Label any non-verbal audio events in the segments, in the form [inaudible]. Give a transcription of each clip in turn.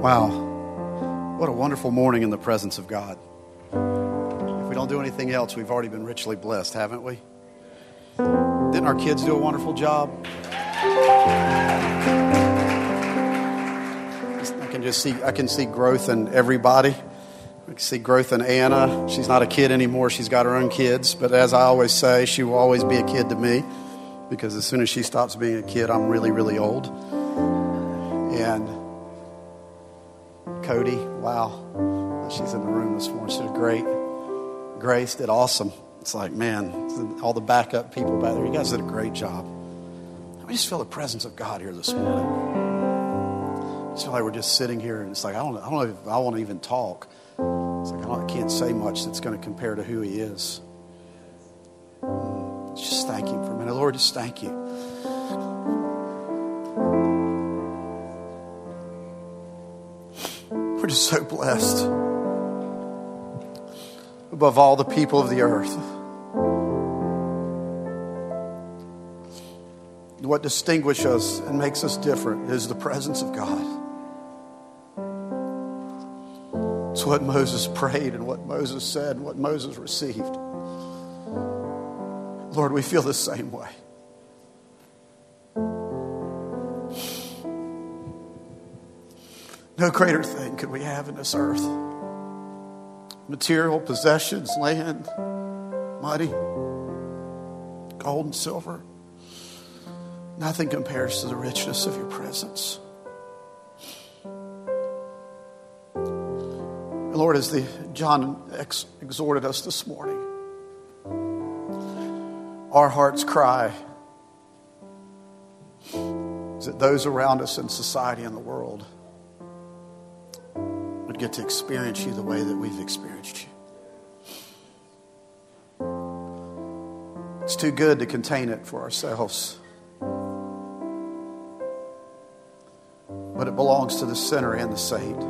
Wow. What a wonderful morning in the presence of God. If we don't do anything else, we've already been richly blessed, haven't we? Didn't our kids do a wonderful job? I can just see I can see growth in everybody. I can see growth in Anna. She's not a kid anymore. She's got her own kids. But as I always say, she will always be a kid to me because as soon as she stops being a kid, I'm really, really old. And Cody, wow, she's in the room this morning. She did great. Grace did awesome. It's like, man, all the backup people back there, you guys did a great job. I just feel the presence of God here this morning. I just feel like we're just sitting here, and it's like I don't, I don't know if I want to even talk. It's like I, I can't say much that's going to compare to who He is. Just thank Him for a minute, Lord. Just thank you. We're just so blessed above all the people of the earth. What distinguishes us and makes us different is the presence of God. It's what Moses prayed and what Moses said and what Moses received. Lord, we feel the same way. No greater thing could we have in this earth material, possessions, land, money, gold and silver. Nothing compares to the richness of your presence. Lord, as the John ex- exhorted us this morning, our heart's cry is that those around us in society and the world get to experience you the way that we've experienced you. It's too good to contain it for ourselves. But it belongs to the sinner and the saint.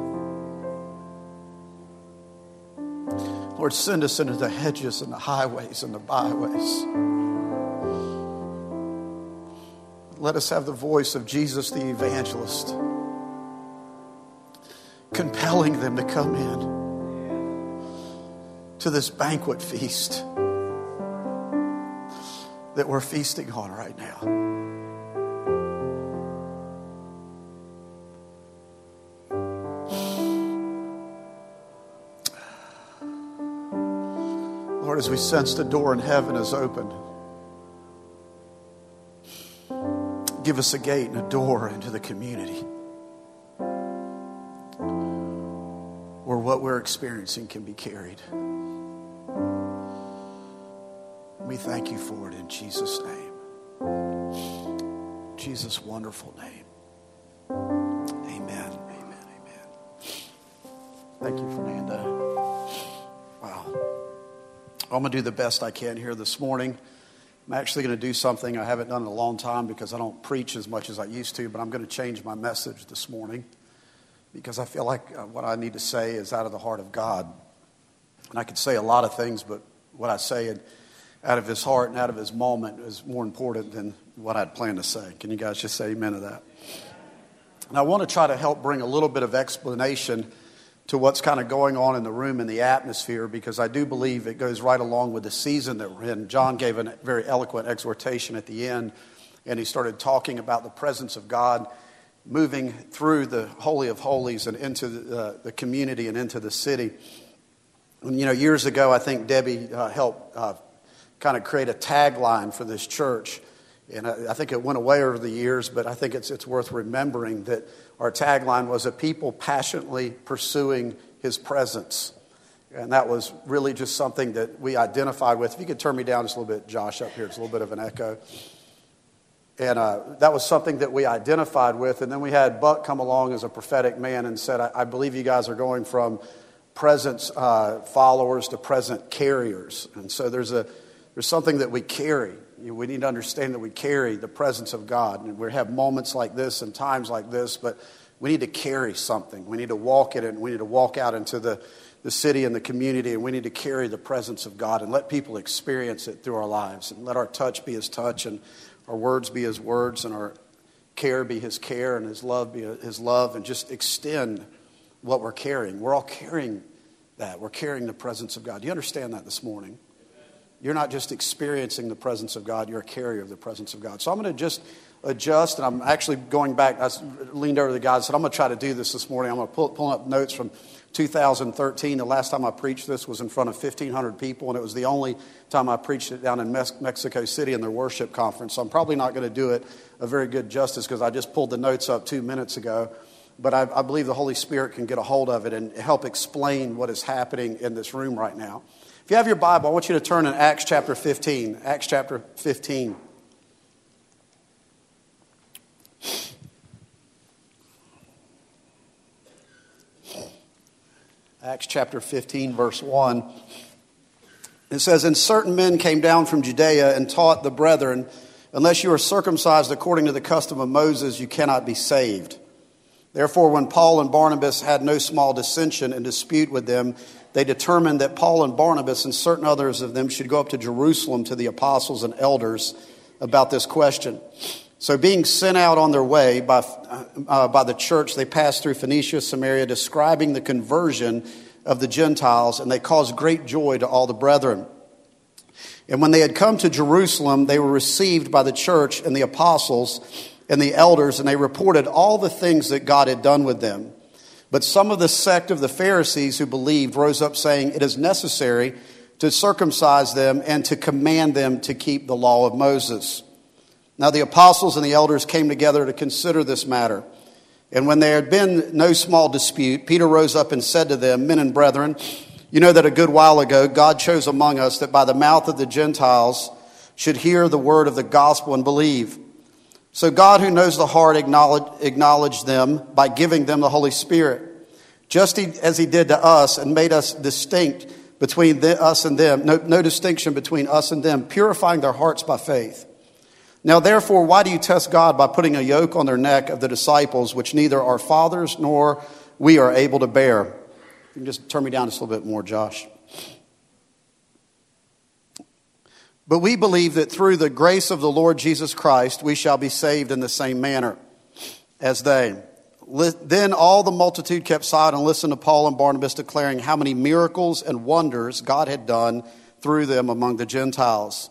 Lord, send us into the hedges and the highways and the byways. Let us have the voice of Jesus the evangelist, compelling them to come in to this banquet feast that we're feasting on right now. Lord, as we sense the door in heaven is open, give us a gate and a door into the community what we're experiencing can be carried. We thank you for it in Jesus' name. Jesus' wonderful name. Amen. Amen. Amen. Thank you, Fernanda. Wow. I'm going to do the best I can here this morning. I'm actually going to do something I haven't done in a long time because I don't preach as much as I used to, but I'm going to change my message this morning because I feel like uh, what I need to say is out of the heart of God. And I could say a lot of things, but what I say out of his heart and out of his moment is more important than what I'd planned to say. Can you guys just say amen to that? And I want to try to help bring a little bit of explanation to what's kind of going on in the room and the atmosphere because I do believe it goes right along with the season that we're in. John gave a very eloquent exhortation at the end, and he started talking about the presence of God moving through the Holy of Holies and into the, uh, the community and into the city. And, you know, years ago, I think Debbie uh, helped uh, kind of create a tagline for this church. And I, I think it went away over the years, but I think it's, it's worth remembering that our tagline was a people passionately pursuing his presence. And that was really just something that we identified with. If you could turn me down just a little bit, Josh, up here, it's a little bit of an echo. And uh, that was something that we identified with. And then we had Buck come along as a prophetic man and said, I, I believe you guys are going from presence uh, followers to present carriers. And so there's, a, there's something that we carry. We need to understand that we carry the presence of God. And we have moments like this and times like this, but we need to carry something. We need to walk in it and we need to walk out into the, the city and the community and we need to carry the presence of God and let people experience it through our lives and let our touch be His touch and our words be His words and our care be His care and His love be His love and just extend what we're carrying. We're all carrying that. We're carrying the presence of God. Do you understand that this morning? You're not just experiencing the presence of God, you're a carrier of the presence of God. So I'm going to just adjust, and I'm actually going back. I leaned over to the guy and said, I'm going to try to do this this morning. I'm going to pull, pull up notes from 2013. The last time I preached this was in front of 1,500 people, and it was the only time I preached it down in Mexico City in their worship conference. So I'm probably not going to do it a very good justice because I just pulled the notes up two minutes ago. But I, I believe the Holy Spirit can get a hold of it and help explain what is happening in this room right now. If you have your Bible, I want you to turn in Acts chapter 15. Acts chapter 15. Acts chapter 15, verse 1. It says, And certain men came down from Judea and taught the brethren, Unless you are circumcised according to the custom of Moses, you cannot be saved. Therefore, when Paul and Barnabas had no small dissension and dispute with them, they determined that Paul and Barnabas and certain others of them should go up to Jerusalem to the apostles and elders about this question. So, being sent out on their way by, uh, by the church, they passed through Phoenicia, Samaria, describing the conversion of the Gentiles, and they caused great joy to all the brethren. And when they had come to Jerusalem, they were received by the church and the apostles and the elders, and they reported all the things that God had done with them. But some of the sect of the Pharisees who believed rose up, saying, It is necessary to circumcise them and to command them to keep the law of Moses. Now the apostles and the elders came together to consider this matter. And when there had been no small dispute, Peter rose up and said to them, Men and brethren, you know that a good while ago God chose among us that by the mouth of the Gentiles should hear the word of the gospel and believe. So God, who knows the heart, acknowledged them by giving them the Holy Spirit, just as He did to us and made us distinct between us and them, no, no distinction between us and them, purifying their hearts by faith. Now, therefore, why do you test God by putting a yoke on their neck of the disciples, which neither our fathers nor we are able to bear? You can just turn me down just a little bit more, Josh. But we believe that through the grace of the Lord Jesus Christ, we shall be saved in the same manner as they. Then all the multitude kept silent and listened to Paul and Barnabas declaring how many miracles and wonders God had done through them among the Gentiles.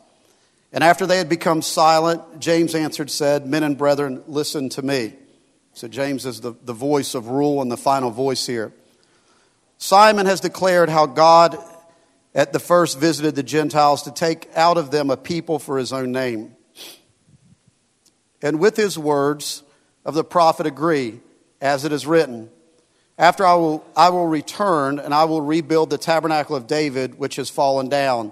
And after they had become silent, James answered, said, Men and brethren, listen to me. So James is the, the voice of rule and the final voice here. Simon has declared how God at the first visited the Gentiles to take out of them a people for his own name. And with his words of the prophet agree, as it is written, After I will, I will return and I will rebuild the tabernacle of David, which has fallen down.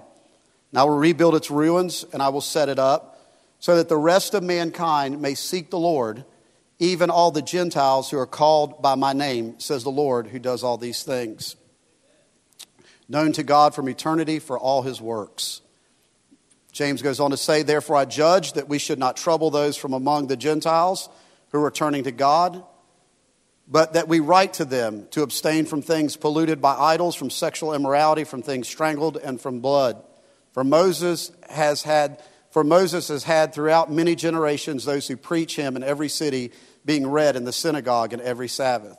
And I will rebuild its ruins and I will set it up, so that the rest of mankind may seek the Lord, even all the Gentiles who are called by my name, says the Lord who does all these things known to God from eternity for all his works. James goes on to say, Therefore I judge that we should not trouble those from among the Gentiles who are turning to God, but that we write to them to abstain from things polluted by idols, from sexual immorality, from things strangled, and from blood. For Moses has had for Moses has had throughout many generations those who preach him in every city, being read in the synagogue and every Sabbath.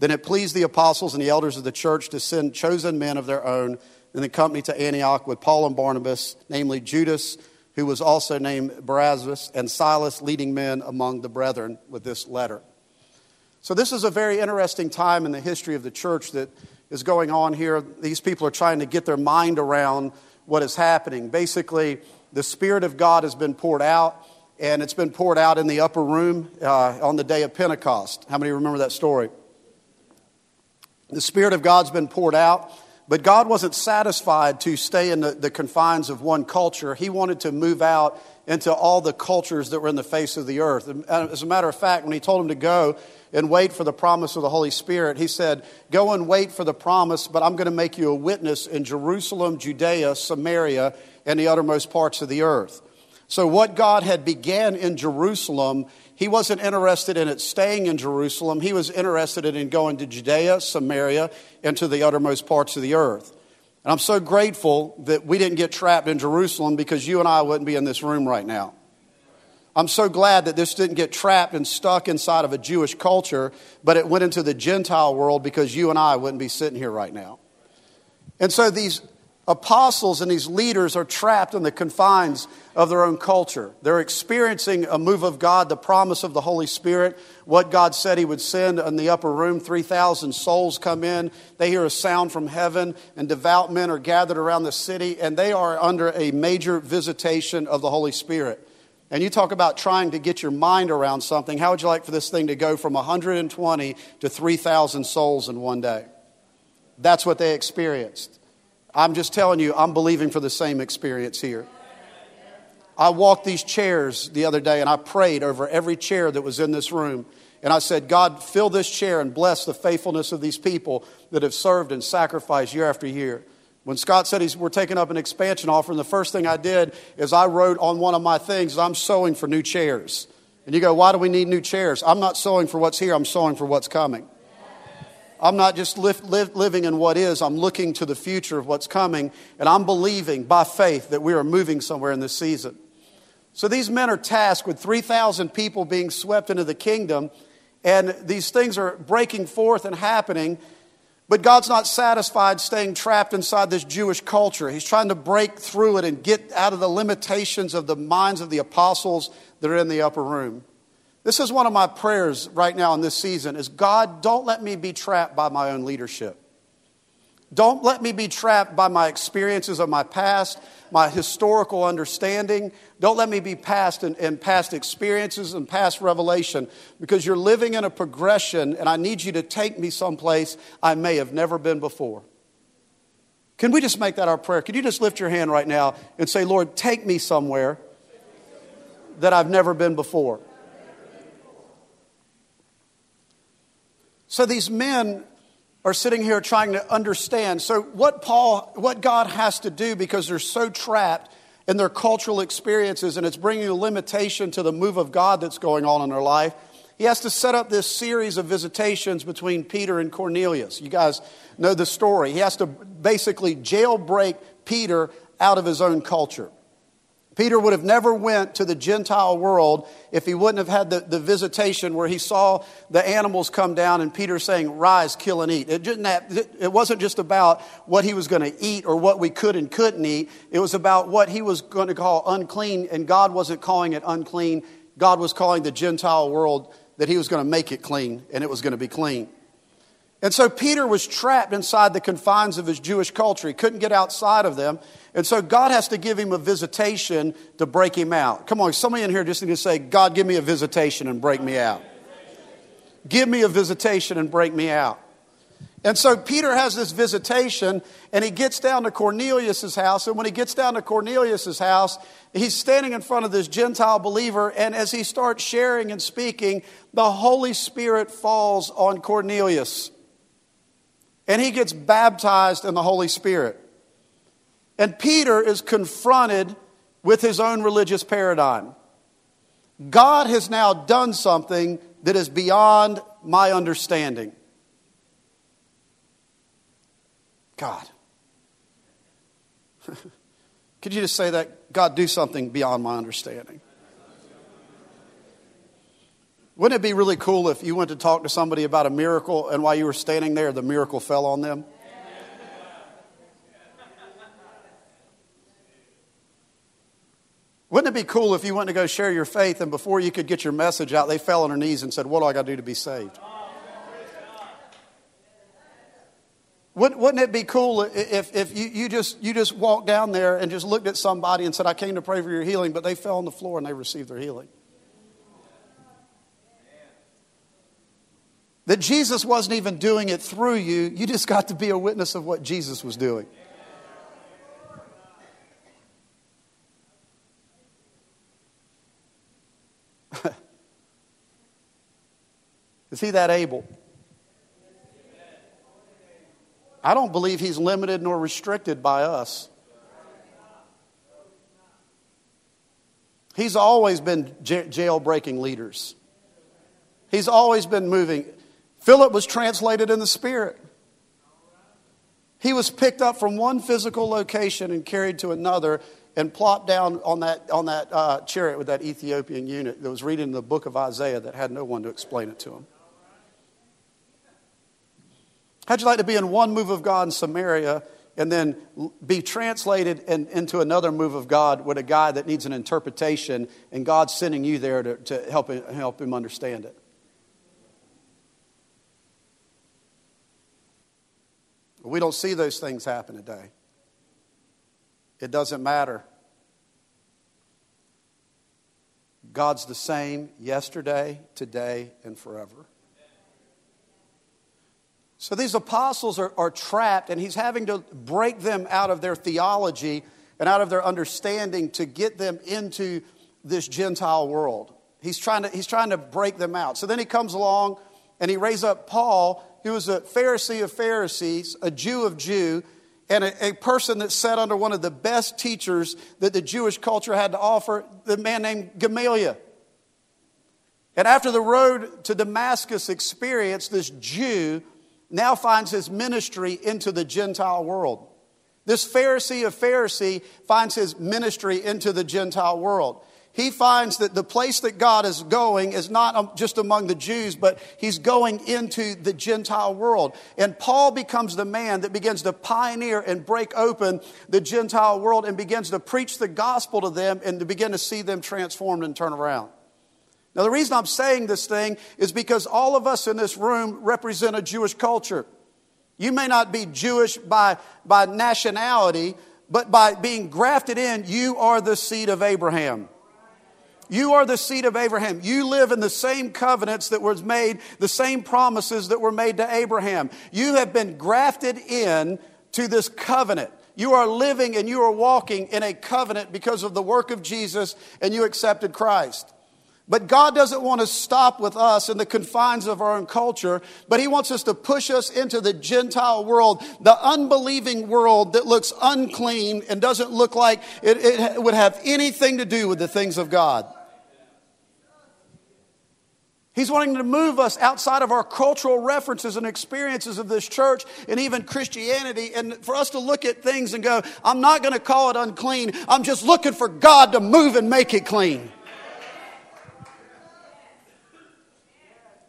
Then it pleased the apostles and the elders of the church to send chosen men of their own in the company to Antioch with Paul and Barnabas, namely Judas, who was also named Barsabbas, and Silas, leading men among the brethren, with this letter. So, this is a very interesting time in the history of the church that is going on here. These people are trying to get their mind around what is happening. Basically, the Spirit of God has been poured out, and it's been poured out in the upper room uh, on the day of Pentecost. How many remember that story? The Spirit of God's been poured out, but God wasn't satisfied to stay in the, the, confines of one culture. He wanted to move out into all the cultures that were in the face of the earth. As a matter of fact, when He told him to go and wait for the promise of the Holy Spirit, He said, Go and wait for the promise, but I'm going to make you a witness in Jerusalem, Judea, Samaria, and the uttermost parts of the earth. So, what God had began in Jerusalem, he wasn't interested in it staying in Jerusalem. He was interested in going to Judea, Samaria, and to the uttermost parts of the earth. And I'm so grateful that we didn't get trapped in Jerusalem because you and I wouldn't be in this room right now. I'm so glad that this didn't get trapped and stuck inside of a Jewish culture, but it went into the Gentile world because you and I wouldn't be sitting here right now. And so these apostles and these leaders are trapped in the confines of their own culture. They're experiencing a move of God, the promise of the Holy Spirit, what God said He would send in the upper room. 3,000 souls come in. They hear a sound from heaven, and devout men are gathered around the city, and they are under a major visitation of the Holy Spirit. And you talk about trying to get your mind around something. How would you like for this thing to go from 120 to 3,000 souls in one day? That's what they experienced. I'm just telling you, I'm believing for the same experience here. I walked these chairs the other day and I prayed over every chair that was in this room. And I said, God, fill this chair and bless the faithfulness of these people that have served and sacrificed year after year. When Scott said he's, we're taking up an expansion offering, the first thing I did is I wrote on one of my things, I'm sowing for new chairs. And you go, why do we need new chairs? I'm not sowing for what's here, I'm sowing for what's coming. I'm not just live, live, living in what is, I'm looking to the future of what's coming, and I'm believing by faith that we are moving somewhere in this season. So these men are tasked with 3,000 people being swept into the kingdom, and these things are breaking forth and happening. But God's not satisfied staying trapped inside this Jewish culture. He's trying to break through it and get out of the limitations of the minds of the apostles that are in the upper room. This is one of my prayers right now in this season is God, don't let me be trapped by my own leadership. Don't let me be trapped by my experiences of my past, my historical understanding. Don't let me be past and, in, past experiences and past revelation because you're living in a progression and I need you to take me someplace I may have never been before. Can we just make that our prayer? Could you just lift your hand right now and say, Lord, take me somewhere that I've never been before? So these men are sitting here trying to understand. So, what Paul, what God has to do because they're so trapped in their cultural experiences and it's bringing a limitation to the move of God that's going on in their life, he has to set up this series of visitations between Peter and Cornelius. You guys know the story. He has to basically jailbreak Peter out of his own culture. Peter would have never went to the Gentile world if he wouldn't have had the, the visitation where he saw the animals come down and Peter saying, rise, kill and eat. It, didn't have, it wasn't just about what he was going to eat or what we could and couldn't eat. It was about what he was going to call unclean and God wasn't calling it unclean. God was calling the Gentile world that he was going to make it clean and it was going to be clean. And so Peter was trapped inside the confines of his Jewish culture. He couldn't get outside of them. And so God has to give him a visitation to break him out. Come on, somebody in here just need to say, God, give me a visitation and break me out. Give me a visitation and break me out. And so Peter has this visitation and he gets down to Cornelius' house. And when he gets down to Cornelius' house, he's standing in front of this Gentile believer. And as he starts sharing and speaking, the Holy Spirit falls on Cornelius and he gets baptized in the Holy Spirit. And Peter is confronted with his own religious paradigm. God has now done something that is beyond my understanding. God. [laughs] Could you just say that? God, do something beyond my understanding. Wouldn't it be really cool if you went to talk to somebody about a miracle and while you were standing there, the miracle fell on them? Wouldn't it be cool if you went to go share your faith and before you could get your message out, they fell on their knees and said, What do I got to do to be saved? Wouldn't it be cool if, if you, you, just, you just walked down there and just looked at somebody and said, I came to pray for your healing, but they fell on the floor and they received their healing? That Jesus wasn't even doing it through you, you just got to be a witness of what Jesus was doing. [laughs] Is he that able? I don't believe he's limited nor restricted by us. He's always been jailbreaking leaders. He's always been moving. Philip was translated in the Spirit. He was picked up from one physical location and carried to another and plopped down on that, on that uh, chariot with that Ethiopian eunuch that was reading the book of Isaiah that had no one to explain it to him? How'd you like to be in one move of God in Samaria and then be translated in, into another move of God with a guy that needs an interpretation and God's sending you there to, to help, him, help him understand it? We don't see those things happen today. It doesn't matter. God's the same yesterday, today, and forever. So these apostles are, are trapped, and he's having to break them out of their theology and out of their understanding to get them into this Gentile world. He's trying to, he's trying to break them out. So then he comes along and he raises up Paul, who was a Pharisee of Pharisees, a Jew of Jew, and a, a, person that sat under one of the best teachers that the Jewish culture had to offer, the man named Gamaliel. And after the road to Damascus experience, this Jew now finds his ministry into the Gentile world. This Pharisee of Pharisee finds his ministry into the Gentile world. He finds that the place that God is going is not um, just among the Jews, but he's going into the Gentile world. And Paul becomes the man that begins to pioneer and break open the Gentile world and begins to preach the gospel to them and to begin to see them transformed and turn around. Now, the reason I'm saying this thing is because all of us in this room represent a Jewish culture. You may not be Jewish by, by nationality, but by being grafted in, you are the seed of Abraham. You are the seed of Abraham. You live in the same covenants that was made, the same promises that were made to Abraham. You have been grafted in to this covenant. You are living and you are walking in a covenant because of the work of Jesus and you accepted Christ. But God doesn't want to stop with us in the confines of our own culture, but He wants us to push us into the Gentile world, the unbelieving world that looks unclean and doesn't look like it, it would have anything to do with the things of God. He's wanting to move us outside of our cultural references and experiences of this church and even Christianity, and for us to look at things and go, I'm not going to call it unclean. I'm just looking for God to move and make it clean.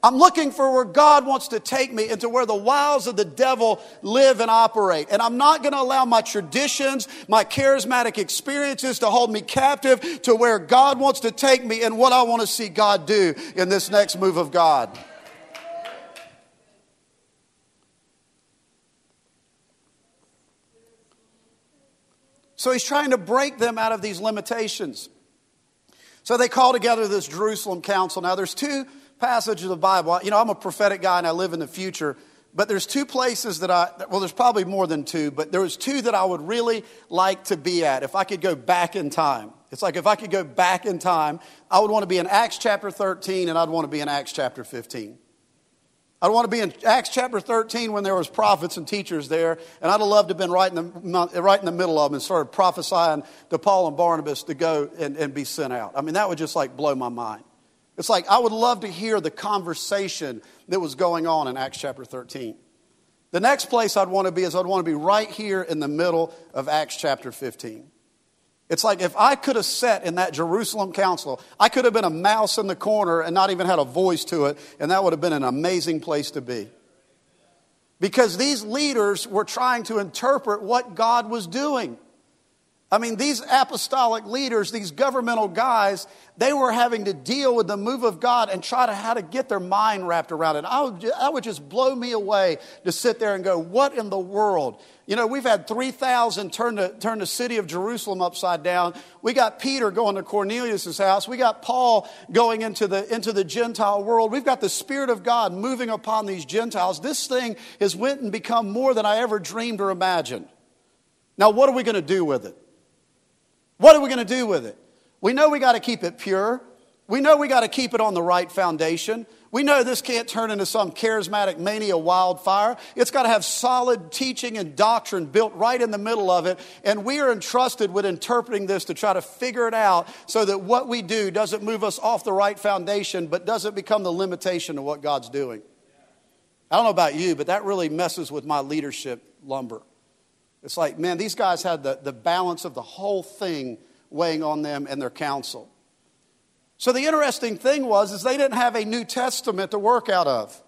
I'm looking for where God wants to take me into where the wiles of the devil live and operate. And I'm not going to allow my traditions, my charismatic experiences to hold me captive to where God wants to take me and what I want to see God do in this next move of God. So he's trying to break them out of these limitations. So they call together this Jerusalem council. Now, there's two passages of the Bible. You know, I'm a prophetic guy and I live in the future. But there's two places that I, well, there's probably more than two, but there was two that I would really like to be at if I could go back in time. It's like if I could go back in time, I would want to be in Acts chapter 13 and I'd want to be in Acts chapter 15. I'd want to be in Acts chapter 13 when there was prophets and teachers there, and I'd have loved to have been right in the, right in the middle of them and started prophesying to Paul and Barnabas to go and, and be sent out. I mean, that would just like blow my mind. It's like I would love to hear the conversation that was going on in Acts chapter 13. The next place I'd want to be is I'd want to be right here in the middle of Acts chapter 15. It's like if I could have sat in that Jerusalem council, I could have been a mouse in the corner and not even had a voice to it, and that would have been an amazing place to be. Because these leaders were trying to interpret what God was doing. I mean, these apostolic leaders, these governmental guys, they were having to deal with the move of God and try to how to get their mind wrapped around it. I would, that would just blow me away to sit there and go, what in the world? You know, we've had 3,000 turn the, turn the city of Jerusalem upside down. We got Peter going to Cornelius' house. We got Paul going into the, into the Gentile world. We've got the Spirit of God moving upon these Gentiles. This thing has went and become more than I ever dreamed or imagined. Now, what are we going to do with it? What are we going to do with it? We know we got to keep it pure. We know we got to keep it on the right foundation. We know this can't turn into some charismatic mania wildfire. It's got to have solid teaching and doctrine built right in the middle of it. And we are entrusted with interpreting this to try to figure it out so that what we do doesn't move us off the right foundation, but doesn't become the limitation of what God's doing. I don't know about you, but that really messes with my leadership lumber. It's like, man, these guys had the, the balance of the whole thing weighing on them and their counsel. So the interesting thing was is they didn't have a New Testament to work out of.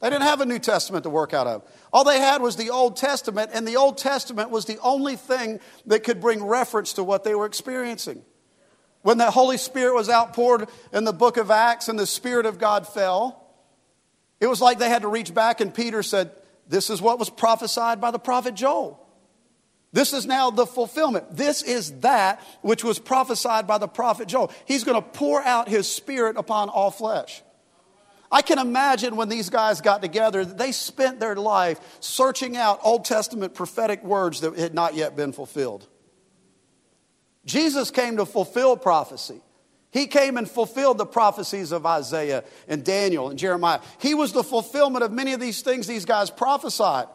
They didn't have a New Testament to work out of. All they had was the Old Testament, and the Old Testament was the only thing that could bring reference to what they were experiencing. When the Holy Spirit was outpoured in the book of Acts and the Spirit of God fell, it was like they had to reach back, and Peter said, This is what was prophesied by the prophet Joel. This is now the fulfillment. This is that which was prophesied by the prophet Joel. He's going to pour out his spirit upon all flesh. I can imagine when these guys got together, they spent their life searching out Old Testament prophetic words that had not yet been fulfilled. Jesus came to fulfill prophecy. He came and fulfilled the prophecies of Isaiah and Daniel and Jeremiah. He was the fulfillment of many of these things these guys prophesied.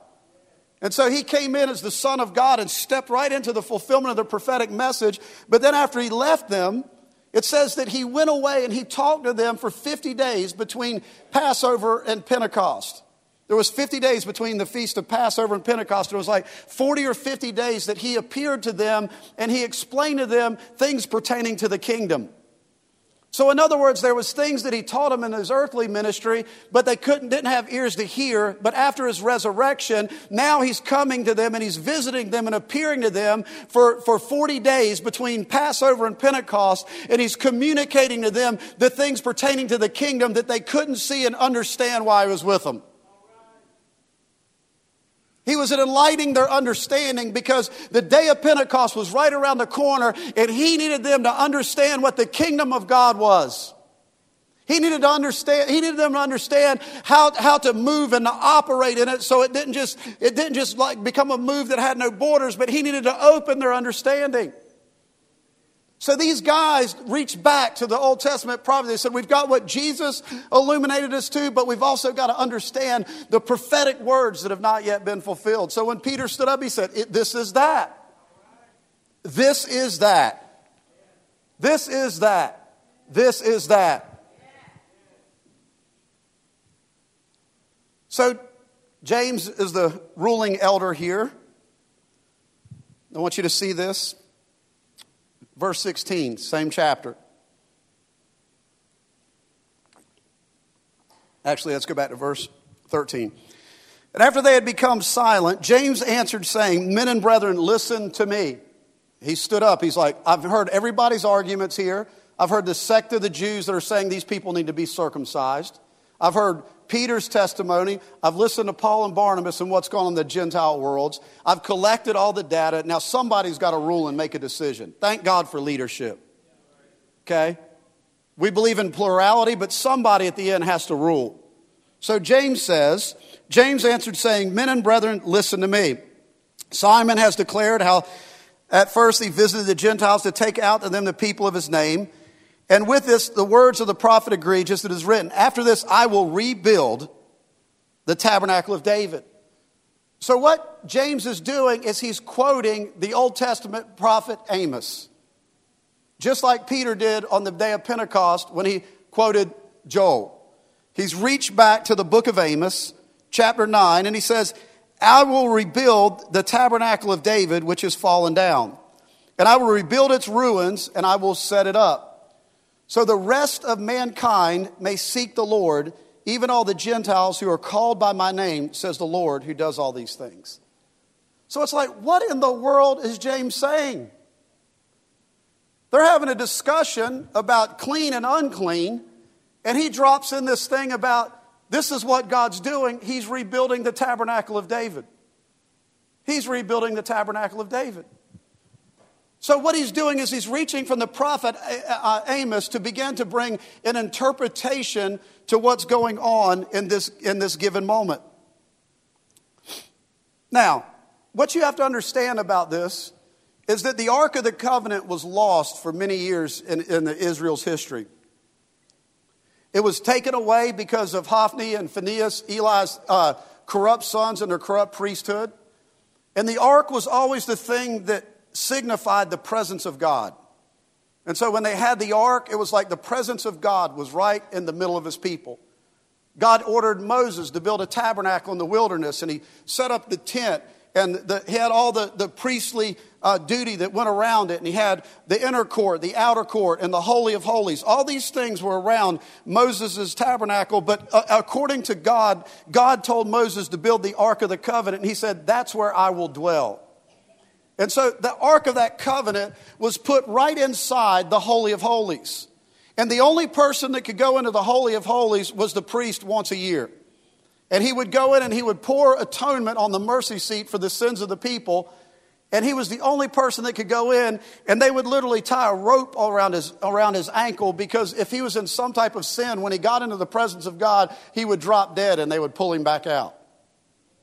And so he came in as the Son of God and stepped right into the fulfillment of the prophetic message. But then after he left them, it says that he went away and he talked to them for 50 days between Passover and Pentecost. There was 50 days between the feast of Passover and Pentecost. It was like 40 or 50 days that he appeared to them and he explained to them things pertaining to the kingdom. So, in other words, there was things that he taught them in his earthly ministry, but they couldn't, didn't have ears to hear. But after his resurrection, now he's coming to them and he's visiting them and appearing to them for, for 40 days between Passover and Pentecost. And he's communicating to them the things pertaining to the kingdom that they couldn't see and understand why he was with them. He was enlightening their understanding because the day of Pentecost was right around the corner and he needed them to understand what the kingdom of God was. He needed to understand, he needed them to understand how, how to move and to operate in it so it didn't just, it didn't just like become a move that had no borders, but he needed to open their understanding. So these guys reached back to the Old Testament prophecy. They said, We've got what Jesus illuminated us to, but we've also got to understand the prophetic words that have not yet been fulfilled. So when Peter stood up, he said, This is that. This is that. This is that. This is that. So James is the ruling elder here. I want you to see this. Verse 16, same chapter. Actually, let's go back to verse 13. And after they had become silent, James answered, saying, Men and brethren, listen to me. He stood up. He's like, I've heard everybody's arguments here. I've heard the sect of the Jews that are saying these people need to be circumcised. I've heard Peter's testimony. I've listened to Paul and Barnabas and what's going on in the Gentile worlds. I've collected all the data. Now somebody's got to rule and make a decision. Thank God for leadership. Okay? We believe in plurality, but somebody at the end has to rule. So James says, James answered saying, Men and brethren, listen to me. Simon has declared how at first he visited the Gentiles to take out to them the people of his name. And with this, the words of the prophet agree, just as it is written, After this, I will rebuild the tabernacle of David. So, what James is doing is he's quoting the Old Testament prophet Amos, just like Peter did on the day of Pentecost when he quoted Joel. He's reached back to the book of Amos, chapter 9, and he says, I will rebuild the tabernacle of David, which has fallen down, and I will rebuild its ruins, and I will set it up so the rest of mankind may seek the Lord, even all the Gentiles who are called by my name, says the Lord who does all these things. So it's like, what in the world is James saying? They're having a discussion about clean and unclean, and he drops in this thing about this is what God's doing. He's rebuilding the tabernacle of David. He's rebuilding the tabernacle of David. So, what he's doing is he's reaching from the prophet Amos to begin to bring an interpretation to what's going on in this, in this given moment. Now, what you have to understand about this is that the Ark of the Covenant was lost for many years in, in Israel's history. It was taken away because of Hophni and Phinehas, Eli's uh, corrupt sons and their corrupt priesthood. And the ark was always the thing that signified the presence of God. And so when they had the ark, it was like the presence of God was right in the middle of his people. God ordered Moses to build a tabernacle in the wilderness, and he set up the tent, and the, he had all the, the priestly uh, duty that went around it. And he had the inner court, the outer court, and the Holy of Holies. All these things were around Moses' tabernacle. But uh, according to God, God told Moses to build the Ark of the Covenant. And he said, That's where I will dwell. And so the Ark of that covenant was put right inside the Holy of Holies. And the only person that could go into the Holy of Holies was the priest once a year. And he would go in and he would pour atonement on the mercy seat for the sins of the people. And he was the only person that could go in, and they would literally tie a rope around his, around his ankle because if he was in some type of sin, when he got into the presence of God, he would drop dead and they would pull him back out.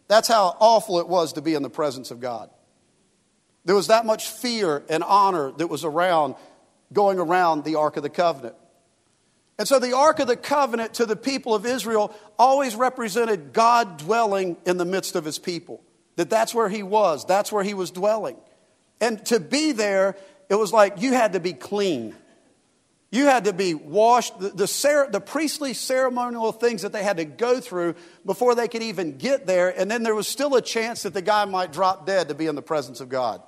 That's how awful it was to be in the presence of God. There was that much fear and honor that was around, going around the Ark of the Covenant. And so the Ark of the Covenant to the people of Israel always represented God dwelling in the midst of his people. That that's where he was, that's where he was dwelling. And to be there, it was like you had to be clean. You had to be washed. The, the, the, priestly ceremonial things that they had to go through before they could even get there. And then there was still a chance that the guy might drop dead to be in the presence of God.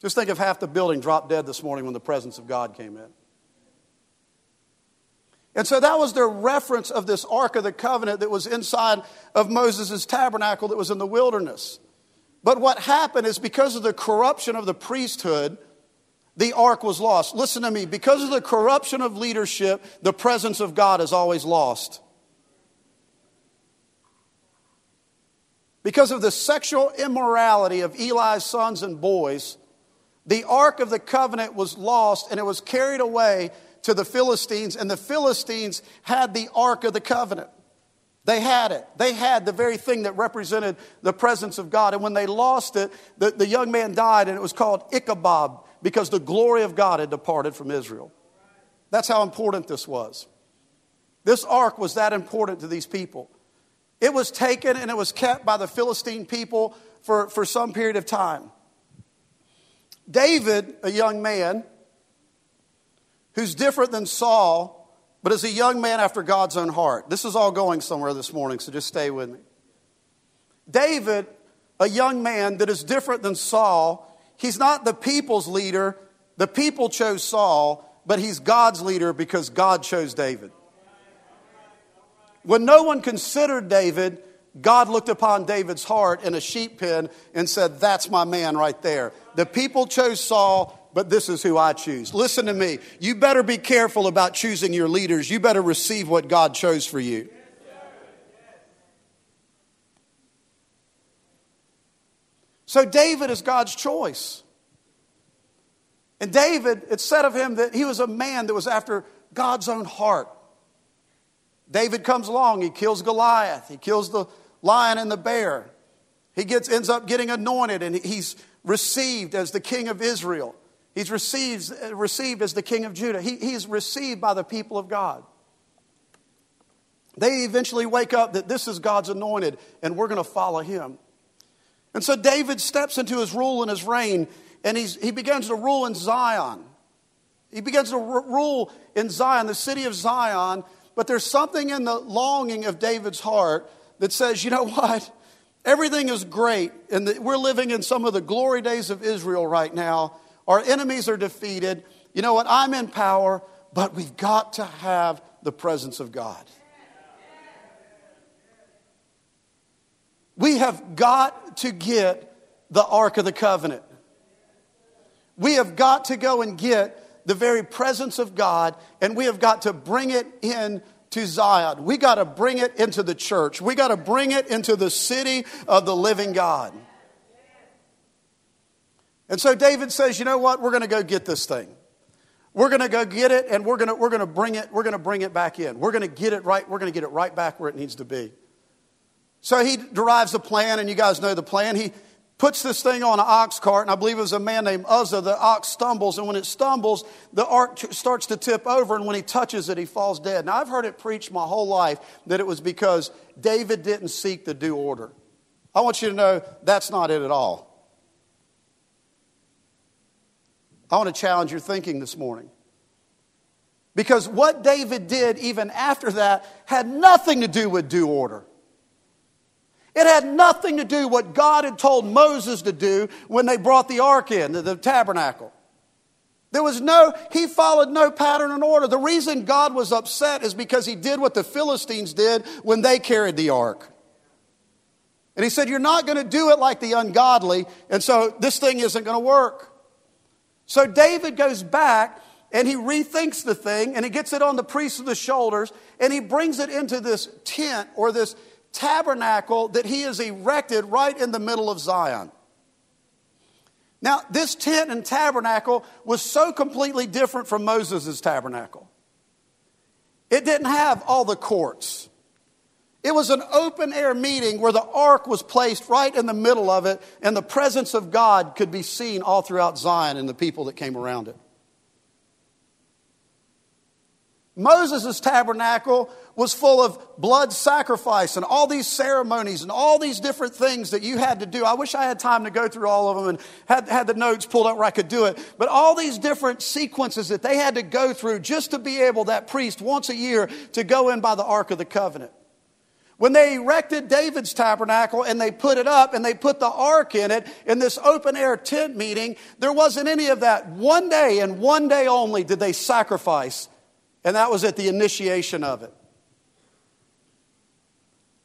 Just think of half the building dropped dead this morning when the presence of God came in. And so that was their reference of this Ark of the Covenant that was inside of Moses' tabernacle that was in the wilderness. But what happened is because of the corruption of the priesthood, the ark was lost. Listen to me, because of the corruption of leadership, the presence of God is always lost. Because of the sexual immorality of Eli's sons and boys, the ark of the covenant was lost and it was carried away to the Philistines, and the Philistines had the Ark of the Covenant. They had it. They had the very thing that represented the presence of God. And when they lost it, the, the young man died, and it was called Ichabod because the glory of God had departed from Israel. That's how important this was. This ark was that important to these people. It was taken and it was kept by the Philistine people for, for some period of time. David, a young man, who's different than Saul, but is a young man after God's own heart. This is all going somewhere this morning, so just stay with me. David, a young man that is different than Saul, he's not the people's leader. The people chose Saul, but he's God's leader because God chose David. When no one considered David, God looked upon David's heart in a sheep pen and said, That's my man right there. The people chose Saul, but this is who I choose. Listen to me. You better be careful about choosing your leaders. You better receive what God chose for you. So David is God's choice. And David, it's said of him that he was a man that was after God's own heart. David comes along, he kills Goliath, he kills the lion and the bear. He gets, ends up getting anointed and he's received as the king of Israel. He's received, received as the king of Judah. He, he's received by the people of God. They eventually wake up that this is God's anointed and we're going to follow him. And so David steps into his rule and his reign and he's, he begins to rule in Zion. He begins to r- rule in Zion, the city of Zion. But there's something in the longing of David's heart that says, you know what? Everything is great, and we're living in some of the glory days of Israel right now. Our enemies are defeated. You know what? I'm in power, but we've got to have the presence of God. We have got to get the Ark of the Covenant. We have got to go and get the very presence of God, and we have got to bring it in to Zion. We got to bring it into the church. We got to bring it into the city of the living God. And so David says, you know what? We're going to go get this thing. We're going to go get it and we're going to, we're going to bring it, we're going to bring it back in. We're going to get it right, we're going to get it right back where it needs to be. So he derives a plan, and you guys know the plan. He puts this thing on an ox cart, and I believe it was a man named Uzzah. The ox stumbles, and when it stumbles, the ark starts to tip over, and when he touches it, he falls dead. Now, I've heard it preached my whole life that it was because David didn't seek the due order. I want you to know that's not it at all. I want to challenge your thinking this morning. Because what David did even after that had nothing to do with due order. It had nothing to do what God had told Moses to do when they brought the ark in, the, the tabernacle. There was no, he followed no pattern and order. The reason God was upset is because he did what the Philistines did when they carried the ark. And he said, You're not going to do it like the ungodly, and so this thing isn't going to work. So David goes back and he rethinks the thing and he gets it on the priest of the shoulders and he brings it into this tent or this tabernacle that he has erected right in the middle of Zion. Now, this tent and tabernacle was so completely different from Moses' tabernacle. It didn't have all the courts. It was an open air meeting where the ark was placed right in the middle of it, and the presence of God could be seen all throughout Zion and the people that came around it. Moses' tabernacle was full of blood sacrifice and all these ceremonies and all these different things that you had to do. I wish I had time to go through all of them and had, had the notes pulled up where I could do it. But all these different sequences that they had to go through just to be able, that priest, once a year, to go in by the Ark of the Covenant. When they erected David's tabernacle and they put it up and they put the ark in it in this open air tent meeting, there wasn't any of that. One day and one day only did they sacrifice and that was at the initiation of it.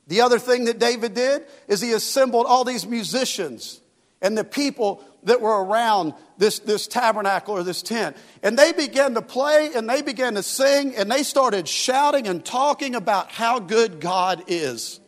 The other thing that David did is he assembled all these musicians and the people that were around this, this tabernacle or this tent. And they began to play and they began to sing and they started shouting and talking about how good God is.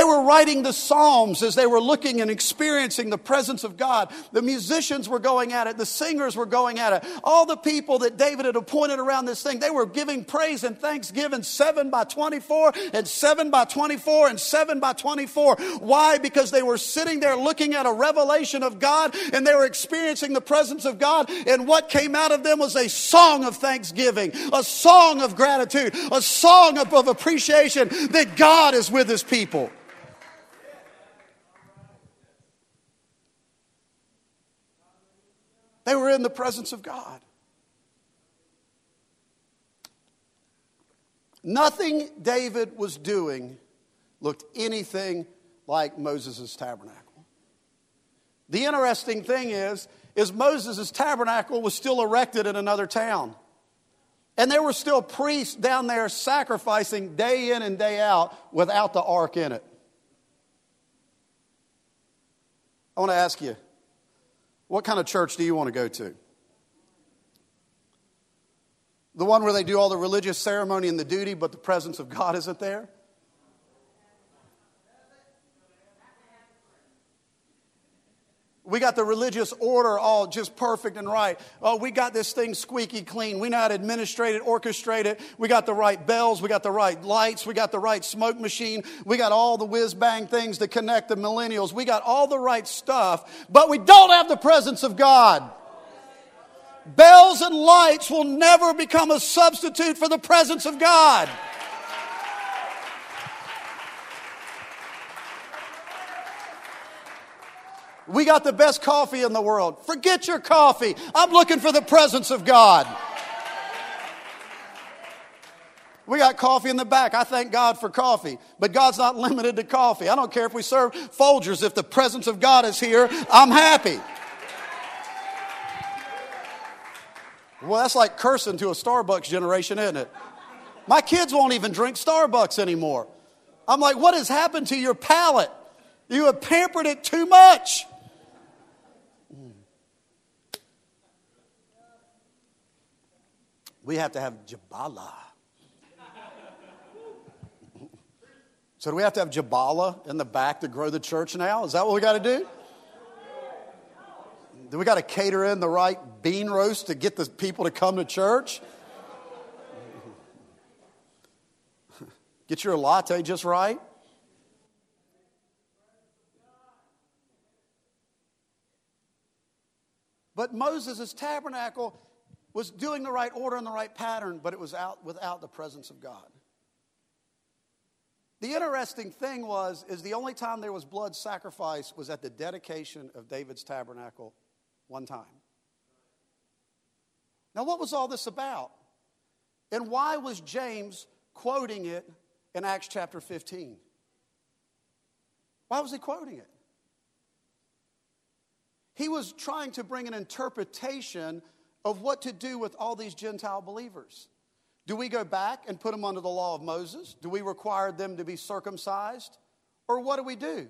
They were writing the Psalms as they were looking and experiencing the presence of God. The musicians were going at it. The singers were going at it. All the people that David had appointed around this thing, they were giving praise and thanksgiving seven by 24 and seven by 24 and seven by 24. Why? Because they were sitting there looking at a revelation of God and they were experiencing the presence of God. And what came out of them was a song of thanksgiving, a song of gratitude, a song of, of appreciation that God is with his people. They were in the presence of God. Nothing David was doing looked anything like Moses' tabernacle. The interesting thing is, is Moses' tabernacle was still erected in another town. And there were still priests down there sacrificing day in and day out without the ark in it. I want to ask you what kind of church do you want to go to? The one where they do all the religious ceremony and the duty, but the presence of God isn't there? We got the religious order all just perfect and right. Oh, we got this thing squeaky clean. We know how to administrate it, orchestrate it. We got the right bells. We got the right lights. We got the right smoke machine. We got all the whiz bang things to connect the millennials. We got all the right stuff, but we don't have the presence of God. Bells and lights will never become a substitute for the presence of God. We got the best coffee in the world. Forget your coffee. I'm looking for the presence of God. We got coffee in the back. I thank God for coffee. But God's not limited to coffee. I don't care if we serve Folgers. If the presence of God is here, I'm happy. Well, that's like cursing to a Starbucks generation, isn't it? My kids won't even drink Starbucks anymore. I'm like, what has happened to your palate? You have pampered it too much. We have to have Jubala. so, do we have to have Jubala in the back to grow the church now? Is that what we got to do? Do we got to cater in the right bean roast to get the people to come to church? Get your latte just right? But Moses' tabernacle was doing the right order and the right pattern, but it was out without the presence of God. The interesting thing was is the only time there was blood sacrifice was at the dedication of David's tabernacle one time. Now what was all this about? And why was James quoting it in Acts chapter 15? Why was he quoting it? He was trying to bring an interpretation of what to do with all these Gentile believers. Do we go back and put them under the law of Moses? Do we require them to be circumcised? Or what do we do?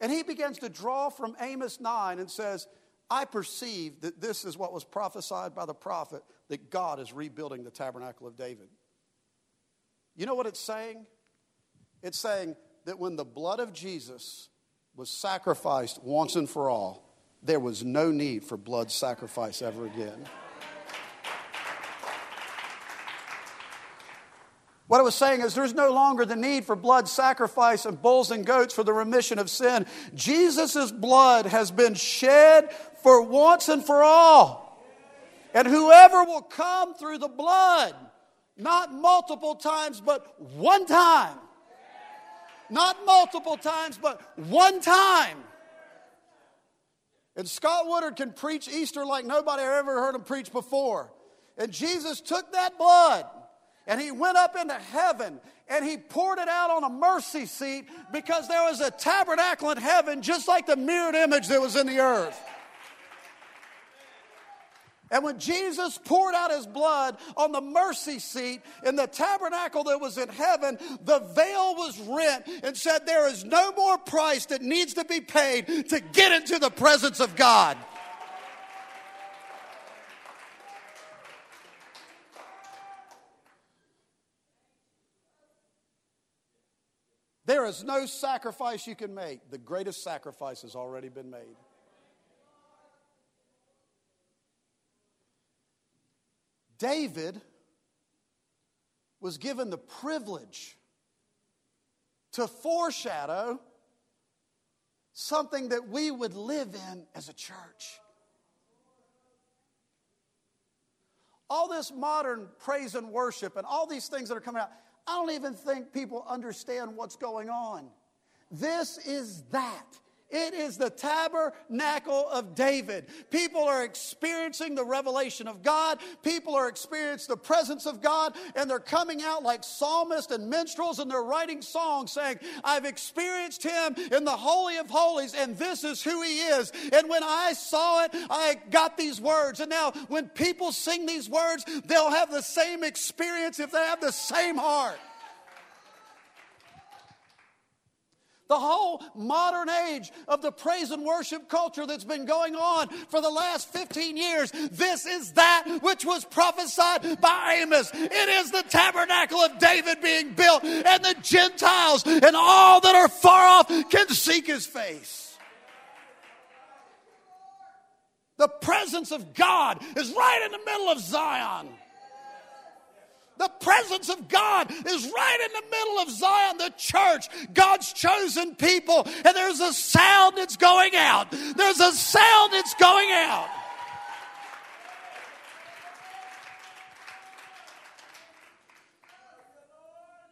And he begins to draw from Amos 9 and says, I perceive that this is what was prophesied by the prophet that God is rebuilding the tabernacle of David. You know what it's saying? It's saying that when the blood of Jesus was sacrificed once and for all, there was no need for blood sacrifice ever again. What I was saying is, there's no longer the need for blood sacrifice and bulls and goats for the remission of sin. Jesus' blood has been shed for once and for all. And whoever will come through the blood, not multiple times, but one time, not multiple times, but one time. And Scott Woodard can preach Easter like nobody ever heard him preach before. And Jesus took that blood and he went up into heaven and he poured it out on a mercy seat because there was a tabernacle in heaven just like the mirrored image that was in the earth. And when Jesus poured out his blood on the mercy seat in the tabernacle that was in heaven, the veil was rent and said, There is no more price that needs to be paid to get into the presence of God. There is no sacrifice you can make. The greatest sacrifice has already been made. David was given the privilege to foreshadow something that we would live in as a church. All this modern praise and worship and all these things that are coming out, I don't even think people understand what's going on. This is that. It is the tabernacle of David. People are experiencing the revelation of God. People are experiencing the presence of God, and they're coming out like psalmists and minstrels, and they're writing songs saying, I've experienced him in the Holy of Holies, and this is who he is. And when I saw it, I got these words. And now, when people sing these words, they'll have the same experience if they have the same heart. The whole modern age of the praise and worship culture that's been going on for the last 15 years, this is that which was prophesied by Amos. It is the tabernacle of David being built, and the Gentiles and all that are far off can seek his face. The presence of God is right in the middle of Zion. The presence of God is right in the middle of Zion, the church, God's chosen people, and there's a sound that's going out. There's a sound that's going out.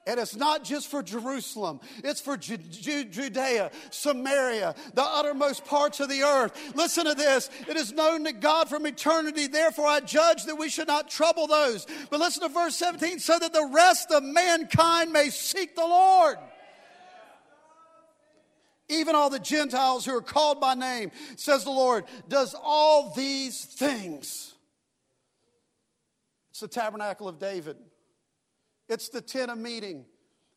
And it's not just for Jerusalem, it's for Ju- Ju- Judea, Samaria, the uttermost parts of the earth. Listen to this. It is known to God from eternity, therefore I judge that we should not trouble those. But listen to verse 17 so that the rest of mankind may seek the Lord. Even all the Gentiles who are called by name, says the Lord, does all these things. It's the tabernacle of David. It's the tent of meeting.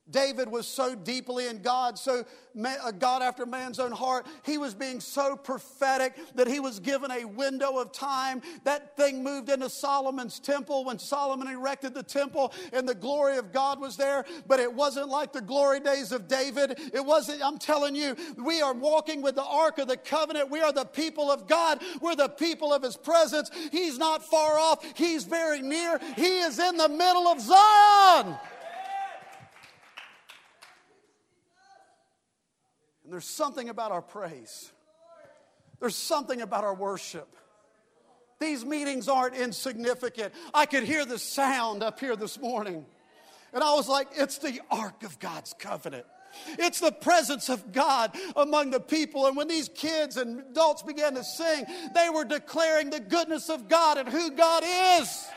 David was so deeply in God, so a uh, God after man's own heart. He was being so prophetic that he was given a window of time. That thing moved into Solomon's temple when Solomon erected the temple and the glory of God was there. But it wasn't like the glory days of David. It wasn't, I'm telling you, we are walking with the Ark of the Covenant. We are the people of God. We're the people of his presence. He's not far off, he's very near. He is in the middle of Zion. And there's something about our praise, there's something about our worship. These meetings aren't insignificant. I could hear the sound up here this morning. And I was like, it's the Ark of God's covenant. It's the presence of God among the people. And when these kids and adults began to sing, they were declaring the goodness of God and who God is.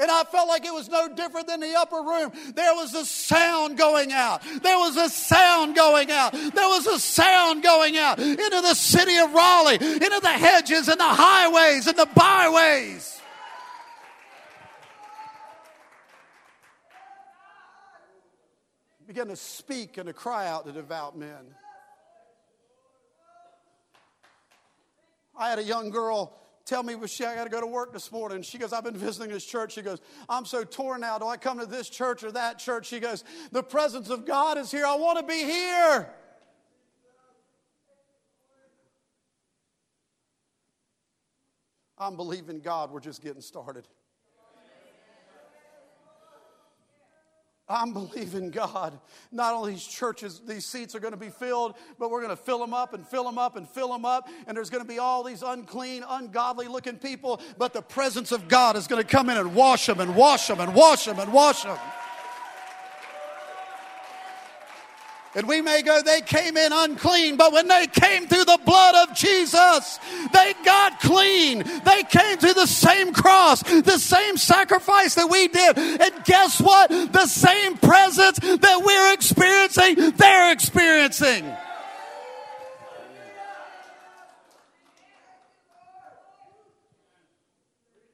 And I felt like it was no different than the upper room. There was a sound going out. There was a sound going out. There was a sound going out into the city of Raleigh, into the hedges and the highways and the byways. Began to speak and to cry out to devout men. I had a young girl tell me, well, she, I got to go to work this morning. She goes, I've been visiting this church. She goes, I'm so torn now. Do I come to this church or that church? She goes, the presence of God is here. I want to be here. I'm believing God. We're just getting started. I'm believing God. Not only these churches, these seats are going to be filled, but we're going to fill them up and fill them up and fill them up. And there's going to be all these unclean, ungodly looking people, but the presence of God is going to come in and wash them and wash them and wash them and wash them. And we may go, they came in unclean, but when they came through the blood of Jesus, they got clean. They came through the same cross, the same sacrifice that we did. And guess what? The same presence that we're experiencing, they're experiencing.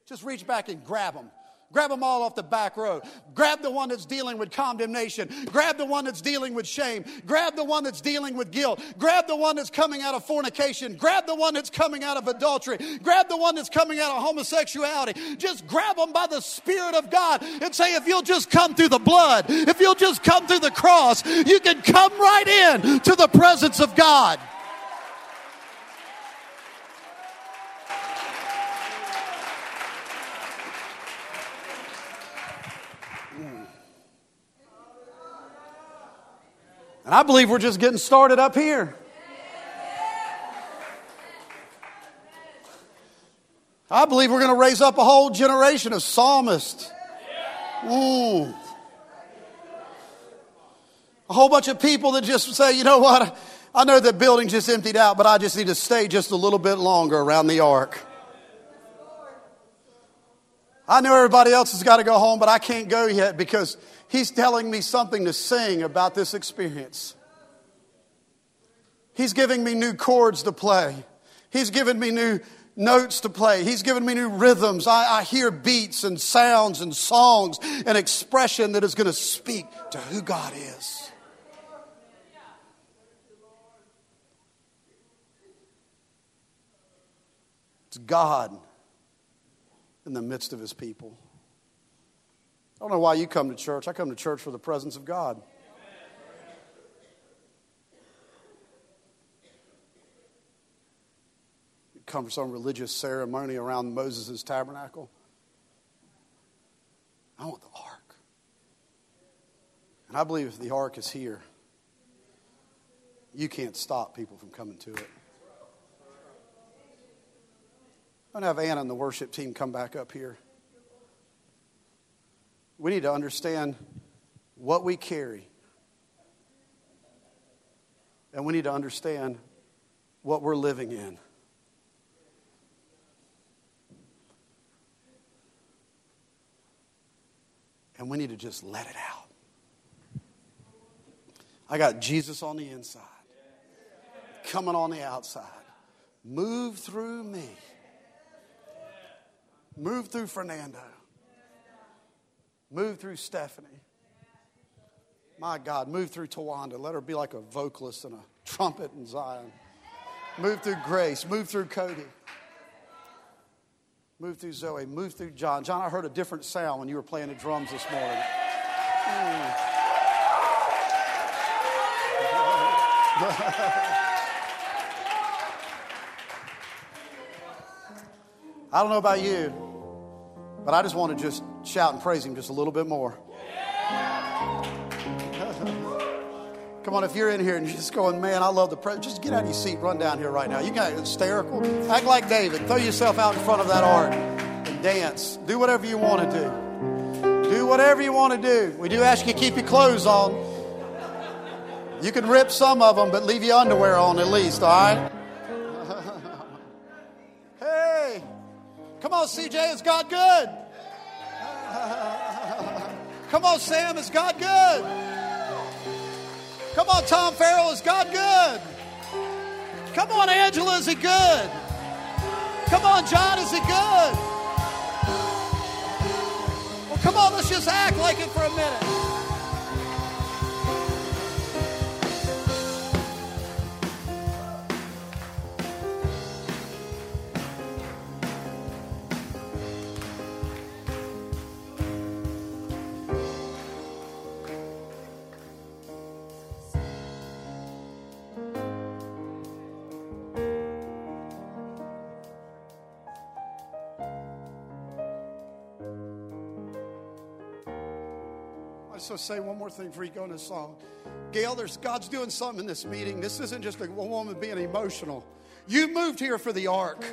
Just reach back and grab them. Grab them all off the back row. Grab the one that's dealing with condemnation. Grab the one that's dealing with shame. Grab the one that's dealing with guilt. Grab the one that's coming out of fornication. Grab the one that's coming out of adultery. Grab the one that's coming out of homosexuality. Just grab them by the Spirit of God and say, if you'll just come through the blood, if you'll just come through the cross, you can come right in to the presence of God. And I believe we're just getting started up here. I believe we're going to raise up a whole generation of psalmists. Mm. A whole bunch of people that just say, you know what? I know that building just emptied out, but I just need to stay just a little bit longer around the ark. I know everybody else has got to go home, but I can't go yet because He's telling me something to sing about this experience. He's giving me new chords to play. He's giving me new notes to play. He's given me new rhythms. I, I hear beats and sounds and songs and expression that is going to speak to who God is. It's God in the midst of his people. I don't know why you come to church. I come to church for the presence of God. You come for some religious ceremony around Moses' tabernacle. I want the ark. And I believe if the ark is here, you can't stop people from coming to it. I'm going to have Anna and the worship team come back up here. We need to understand what we carry. And we need to understand what we're living in. And we need to just let it out. I got Jesus on the inside, coming on the outside. Move through me. Move through Fernando. Move through Stephanie. My God, move through Tawanda. Let her be like a vocalist and a trumpet in Zion. Move through Grace. Move through Cody. Move through Zoe. Move through John. John, I heard a different sound when you were playing the drums this morning. Mm. [laughs] I don't know about you, but I just want to just shout and praise Him just a little bit more. [laughs] Come on, if you're in here and you're just going, man, I love the presence, just get out of your seat, run down here right now. You got hysterical. Act like David. Throw yourself out in front of that ark and dance. Do whatever you want to do. Do whatever you want to do. We do ask you to keep your clothes on. You can rip some of them, but leave your underwear on at least, all right? On, CJ, is God good? [laughs] Come on, Sam, is God good? Come on, Tom Farrell, is God good? Come on, Angela, is he good? Come on, John, is he good? Well, come on, let's just act like it for a minute. Say one more thing before you go into song. Gail, there's God's doing something in this meeting. This isn't just a woman being emotional. You moved here for the ark.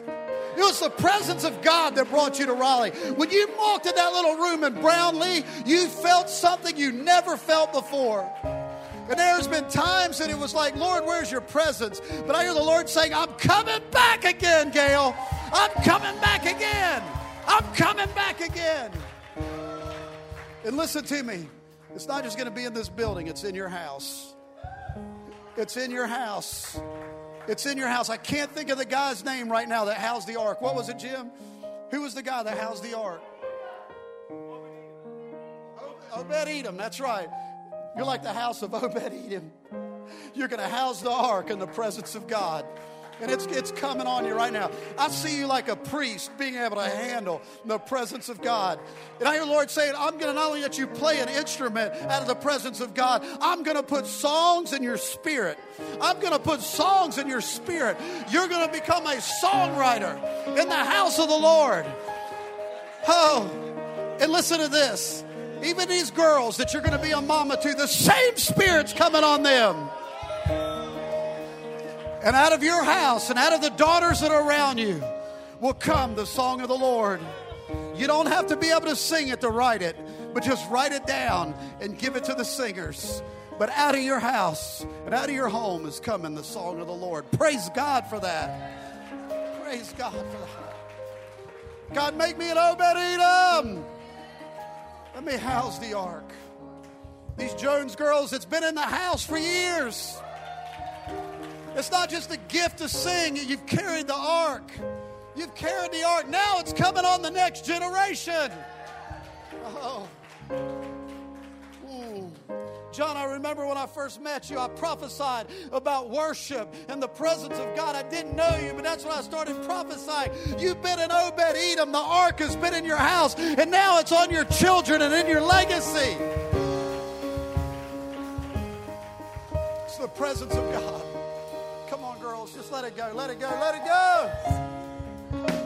It was the presence of God that brought you to Raleigh. When you walked in that little room in Brownlee, you felt something you never felt before. And there's been times that it was like, Lord, where's your presence? But I hear the Lord saying, I'm coming back again, Gail. I'm coming back again. I'm coming back again. And listen to me. It's not just going to be in this building, it's in your house. It's in your house. It's in your house. I can't think of the guy's name right now that housed the ark. What was it, Jim? Who was the guy that housed the ark? Obed Edom, that's right. You're like the house of Obed Edom. You're going to house the ark in the presence of God and it's, it's coming on you right now. I see you like a priest being able to handle the presence of God. And I hear the Lord saying, I'm going to not only let you play an instrument out of the presence of God, I'm going to put songs in your spirit. I'm going to put songs in your spirit. You're going to become a songwriter in the house of the Lord. Oh, and listen to this. Even these girls that you're going to be a mama to, the same spirit's coming on them. And out of your house and out of the daughters that are around you will come the song of the Lord. You don't have to be able to sing it to write it, but just write it down and give it to the singers. But out of your house and out of your home is coming the song of the Lord. Praise God for that. Praise God for that. God, make me an Obed Edom. Let me house the ark. These Jones girls, it's been in the house for years. It's not just a gift to sing, you've carried the ark. You've carried the ark. Now it's coming on the next generation. Oh. Mm. John, I remember when I first met you, I prophesied about worship and the presence of God. I didn't know you, but that's when I started prophesying. You've been in Obed Edom, the ark has been in your house, and now it's on your children and in your legacy. It's the presence of God. Come on, girls, just let it go, let it go, let it go.